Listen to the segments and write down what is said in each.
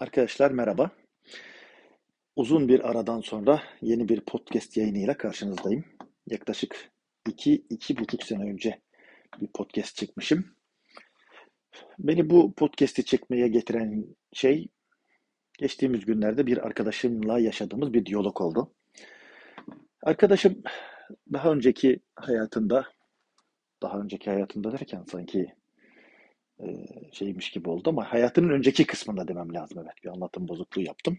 Arkadaşlar merhaba. Uzun bir aradan sonra yeni bir podcast yayınıyla karşınızdayım. Yaklaşık iki, iki buçuk sene önce bir podcast çekmişim. Beni bu podcast'i çekmeye getiren şey geçtiğimiz günlerde bir arkadaşımla yaşadığımız bir diyalog oldu. Arkadaşım daha önceki hayatında, daha önceki hayatında derken sanki şeymiş gibi oldu ama hayatının önceki kısmında demem lazım. Evet bir anlatım bozukluğu yaptım.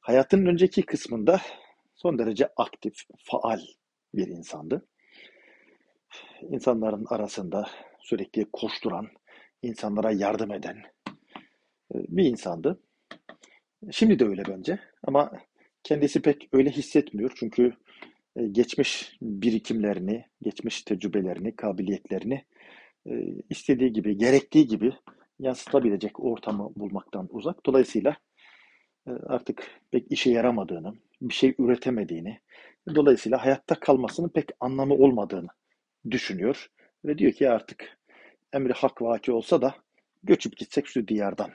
Hayatının önceki kısmında son derece aktif, faal bir insandı. İnsanların arasında sürekli koşturan, insanlara yardım eden e, bir insandı. Şimdi de öyle bence ama kendisi pek öyle hissetmiyor çünkü e, geçmiş birikimlerini, geçmiş tecrübelerini, kabiliyetlerini e, istediği gibi, gerektiği gibi yansıtabilecek ortamı bulmaktan uzak. Dolayısıyla e, artık pek işe yaramadığını, bir şey üretemediğini, dolayısıyla hayatta kalmasının pek anlamı olmadığını düşünüyor. Ve diyor ki artık emri hak vaki olsa da göçüp gitsek şu diyardan.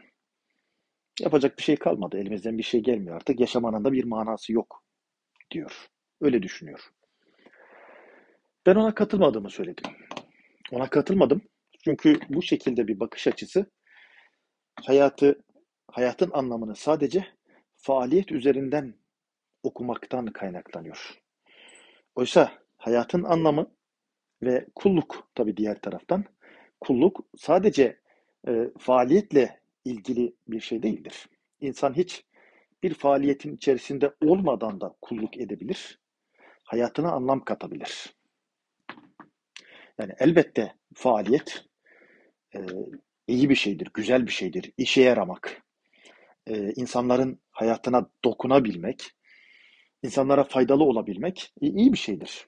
Yapacak bir şey kalmadı. Elimizden bir şey gelmiyor artık. Yaşamanın da bir manası yok diyor. Öyle düşünüyor. Ben ona katılmadığımı söyledim. Ona katılmadım. Çünkü bu şekilde bir bakış açısı hayatı, hayatın anlamını sadece faaliyet üzerinden okumaktan kaynaklanıyor. Oysa hayatın anlamı ve kulluk tabii diğer taraftan kulluk sadece e, faaliyetle ilgili bir şey değildir. İnsan hiç bir faaliyetin içerisinde olmadan da kulluk edebilir. Hayatına anlam katabilir. Yani elbette faaliyet e, iyi bir şeydir, güzel bir şeydir. İşe yaramak, e, insanların hayatına dokunabilmek, insanlara faydalı olabilmek iyi bir şeydir.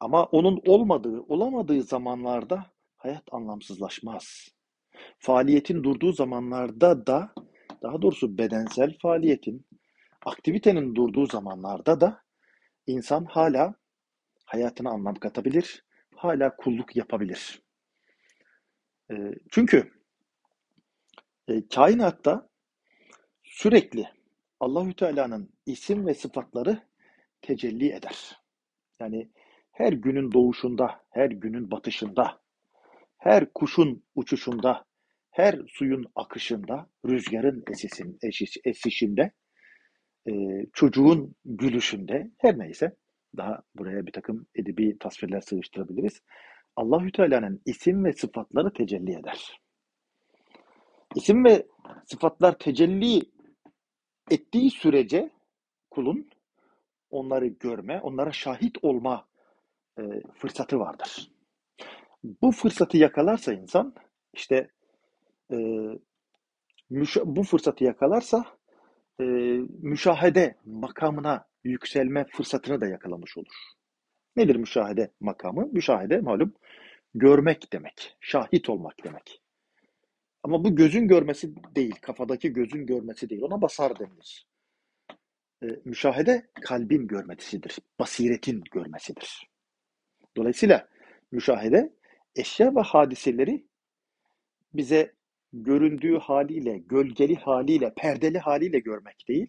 Ama onun olmadığı, olamadığı zamanlarda hayat anlamsızlaşmaz. Faaliyetin durduğu zamanlarda da, daha doğrusu bedensel faaliyetin, aktivitenin durduğu zamanlarda da insan hala hayatına anlam katabilir, hala kulluk yapabilir. E, çünkü e, kainatta sürekli Allahü Teala'nın isim ve sıfatları tecelli eder. Yani her günün doğuşunda, her günün batışında, her kuşun uçuşunda, her suyun akışında, rüzgarın esisin, esişinde, e, çocuğun gülüşünde, her neyse, daha buraya bir takım edebi tasvirler sığıştırabiliriz. Allahü Teala'nın isim ve sıfatları tecelli eder. İsim ve sıfatlar tecelli ettiği sürece kulun onları görme, onlara şahit olma e, fırsatı vardır. Bu fırsatı yakalarsa insan işte e, bu fırsatı yakalarsa e, müşahede makamına yükselme fırsatını da yakalamış olur. Nedir müşahede makamı? Müşahede malum görmek demek, şahit olmak demek. Ama bu gözün görmesi değil, kafadaki gözün görmesi değil. Ona basar denilir. E, müşahede kalbin görmesidir, basiretin görmesidir. Dolayısıyla müşahede eşya ve hadiseleri bize göründüğü haliyle, gölgeli haliyle, perdeli haliyle görmek değil,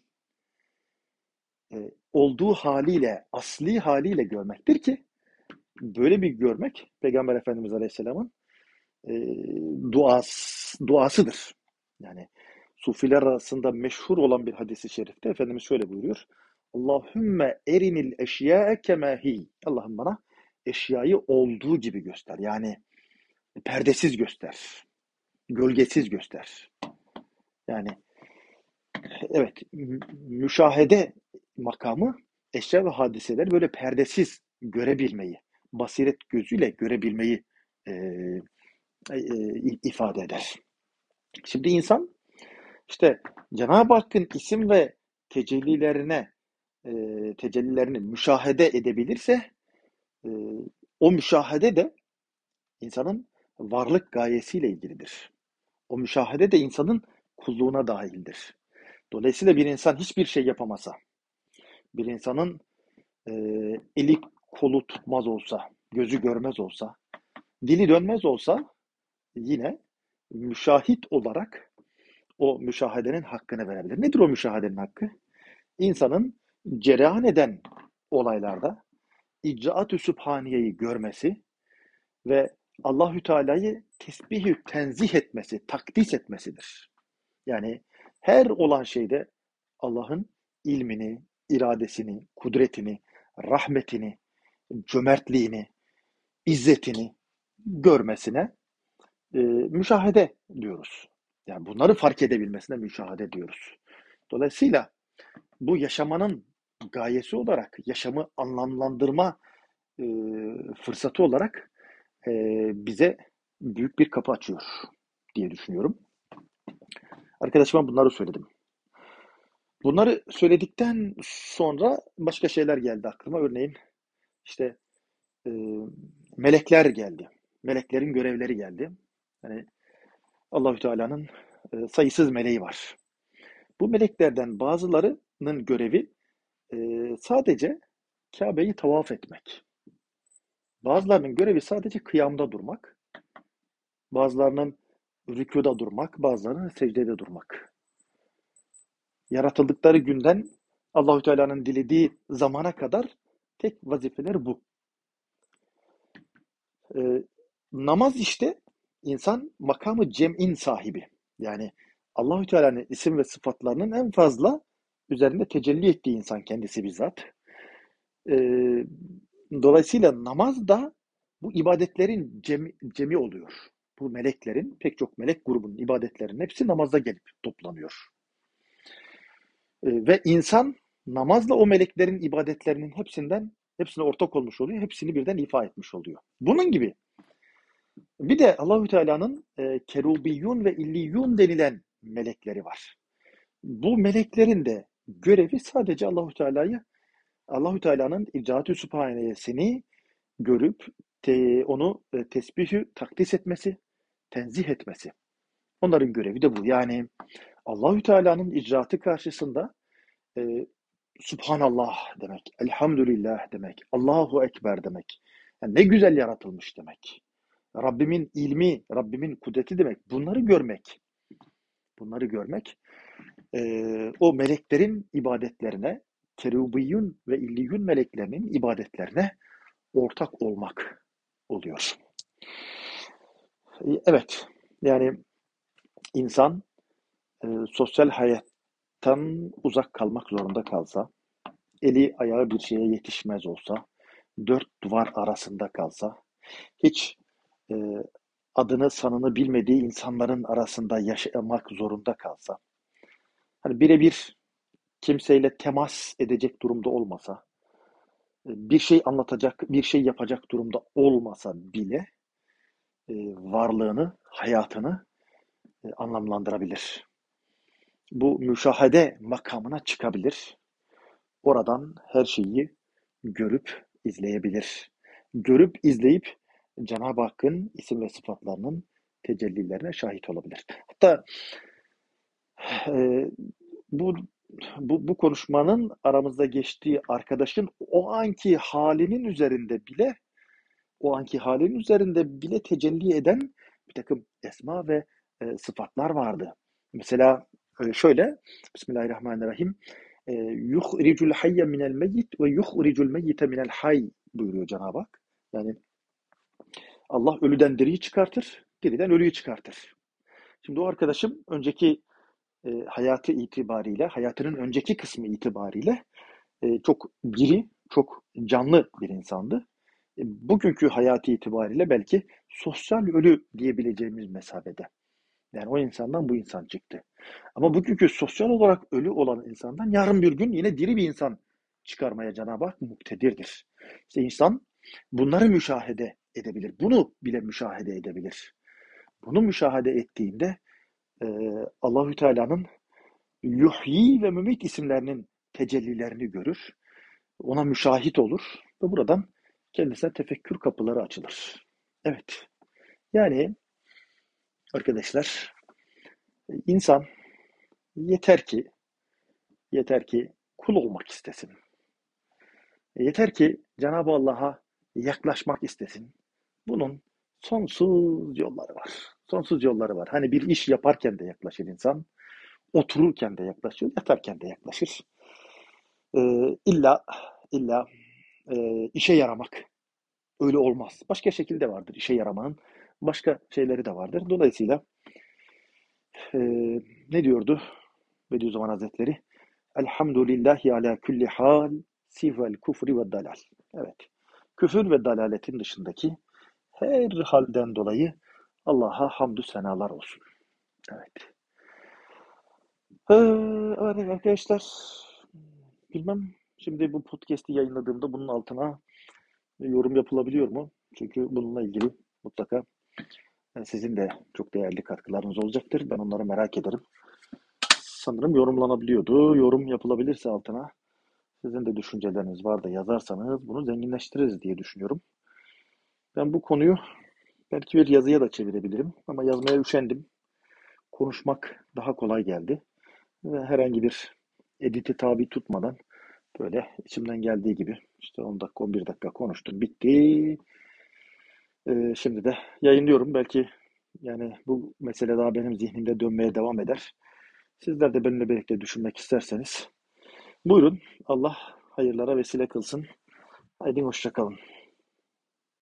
e, olduğu haliyle, asli haliyle görmektir ki böyle bir görmek Peygamber Efendimiz Aleyhisselam'ın e, duas, duasıdır. Yani Sufiler arasında meşhur olan bir hadisi şerifte Efendimiz şöyle buyuruyor. Allahümme erinil eşya'e kemehi. Allah'ım bana eşyayı olduğu gibi göster. Yani perdesiz göster. Gölgesiz göster. Yani evet müşahede makamı eşya ve hadiseleri böyle perdesiz görebilmeyi, basiret gözüyle görebilmeyi e, e, ifade eder. Şimdi insan işte Cenab-ı Hakk'ın isim ve tecellilerine e, tecellilerini müşahede edebilirse e, o müşahede de insanın varlık gayesiyle ilgilidir. O müşahede de insanın kulluğuna dahildir. Dolayısıyla bir insan hiçbir şey yapamasa, bir insanın e, eli kolu tutmaz olsa, gözü görmez olsa, dili dönmez olsa yine müşahit olarak o müşahedenin hakkını verebilir. Nedir o müşahedenin hakkı? İnsanın cereyan eden olaylarda icraat-ı sübhaniyeyi görmesi ve Allahü Teala'yı tesbihü tenzih etmesi, takdis etmesidir. Yani her olan şeyde Allah'ın ilmini, iradesini, kudretini, rahmetini, cömertliğini, izzetini görmesine e, müşahede diyoruz. Yani bunları fark edebilmesine müşahede diyoruz. Dolayısıyla bu yaşamanın gayesi olarak, yaşamı anlamlandırma e, fırsatı olarak e, bize büyük bir kapı açıyor diye düşünüyorum. Arkadaşıma bunları söyledim. Bunları söyledikten sonra başka şeyler geldi aklıma. Örneğin işte e, melekler geldi. Meleklerin görevleri geldi. Yani Allahü Teala'nın e, sayısız meleği var. Bu meleklerden bazılarının görevi e, sadece Kabe'yi tavaf etmek. Bazılarının görevi sadece kıyamda durmak. Bazılarının rükuda durmak, bazılarının secdede durmak. Yaratıldıkları günden Allahü Teala'nın dilediği zamana kadar tek vazifeler bu. Ee, namaz işte insan makamı cem'in sahibi. Yani Allahü Teala'nın isim ve sıfatlarının en fazla üzerinde tecelli ettiği insan kendisi bizzat. Ee, dolayısıyla namaz da bu ibadetlerin cemi, cemi oluyor. Bu meleklerin, pek çok melek grubunun ibadetlerinin hepsi namazda gelip toplanıyor. Ee, ve insan namazla o meleklerin ibadetlerinin hepsinden hepsine ortak olmuş oluyor. Hepsini birden ifa etmiş oluyor. Bunun gibi bir de Allahü Teala'nın e, kerubiyun ve illiyun denilen melekleri var. Bu meleklerin de görevi sadece Allahü Teala'yı Allahü Teala'nın icraatü sübhaniyesini görüp te, onu e, tesbihü takdis etmesi, tenzih etmesi. Onların görevi de bu. Yani Allahü Teala'nın icraatı karşısında e, Subhanallah demek, Elhamdülillah demek, Allahu Ekber demek. Yani ne güzel yaratılmış demek. Rabbimin ilmi, Rabbimin kudreti demek. Bunları görmek. Bunları görmek e, o meleklerin ibadetlerine, kerubiyun ve illiyun meleklerinin ibadetlerine ortak olmak oluyor. Evet, yani insan e, sosyal hayattan uzak kalmak zorunda kalsa, eli ayağı bir şeye yetişmez olsa, dört duvar arasında kalsa, hiç e, adını sanını bilmediği insanların arasında yaşamak zorunda kalsa, hani birebir kimseyle temas edecek durumda olmasa, bir şey anlatacak, bir şey yapacak durumda olmasa bile e, varlığını, hayatını e, anlamlandırabilir. Bu müşahede makamına çıkabilir. Oradan her şeyi görüp izleyebilir. Görüp izleyip Cenab-ı Hakk'ın isim ve sıfatlarının tecellilerine şahit olabilir. Hatta e, bu bu, bu konuşmanın aramızda geçtiği arkadaşın o anki halinin üzerinde bile o anki halinin üzerinde bile tecelli eden bir takım esma ve e, sıfatlar vardı. Mesela şöyle Bismillahirrahmanirrahim e, yuhricul hayye minel meyyit ve yuhricul meyyite minel hay buyuruyor Cenab-ı Hak. Yani Allah ölüden diriyi çıkartır, diriden ölüyü çıkartır. Şimdi o arkadaşım önceki e, hayatı itibariyle, hayatının önceki kısmı itibariyle e, çok diri, çok canlı bir insandı. E, bugünkü hayatı itibariyle belki sosyal ölü diyebileceğimiz mesafede. Yani o insandan bu insan çıktı. Ama bugünkü sosyal olarak ölü olan insandan yarın bir gün yine diri bir insan çıkarmaya Cenab-ı Hak muktedirdir. İşte insan bunları müşahede edebilir. Bunu bile müşahede edebilir. Bunu müşahede ettiğinde e, Allahü Teala'nın yuhyi ve mümit isimlerinin tecellilerini görür. Ona müşahit olur ve buradan kendisine tefekkür kapıları açılır. Evet. Yani arkadaşlar insan yeter ki yeter ki kul olmak istesin. Yeter ki Cenab-ı Allah'a yaklaşmak istesin. Bunun sonsuz yolları var. Sonsuz yolları var. Hani bir iş yaparken de yaklaşır insan. otururken de yaklaşır, yatarken de yaklaşır. Ee, illa illa e, işe yaramak öyle olmaz. Başka şekilde vardır işe yaramanın. Başka şeyleri de vardır. Dolayısıyla e, ne diyordu Bediüzzaman Hazretleri? Elhamdülillahi ala kulli hal sivel kufri ve dalal. Evet. Küfür ve dalaletin dışındaki her halden dolayı Allah'a hamdü senalar olsun. Evet. Ee, evet arkadaşlar bilmem şimdi bu podcast'i yayınladığımda bunun altına yorum yapılabiliyor mu? Çünkü bununla ilgili mutlaka sizin de çok değerli katkılarınız olacaktır. Ben onları merak ederim. Sanırım yorumlanabiliyordu. Yorum yapılabilirse altına sizin de düşünceleriniz var da yazarsanız bunu zenginleştiririz diye düşünüyorum. Ben bu konuyu belki bir yazıya da çevirebilirim ama yazmaya üşendim. Konuşmak daha kolay geldi. Ve herhangi bir editi tabi tutmadan böyle içimden geldiği gibi işte 10 dakika 11 dakika konuştum bitti. Ee, şimdi de yayınlıyorum. Belki yani bu mesele daha benim zihnimde dönmeye devam eder. Sizler de benimle birlikte düşünmek isterseniz buyurun Allah hayırlara vesile kılsın. Haydi hoşçakalın.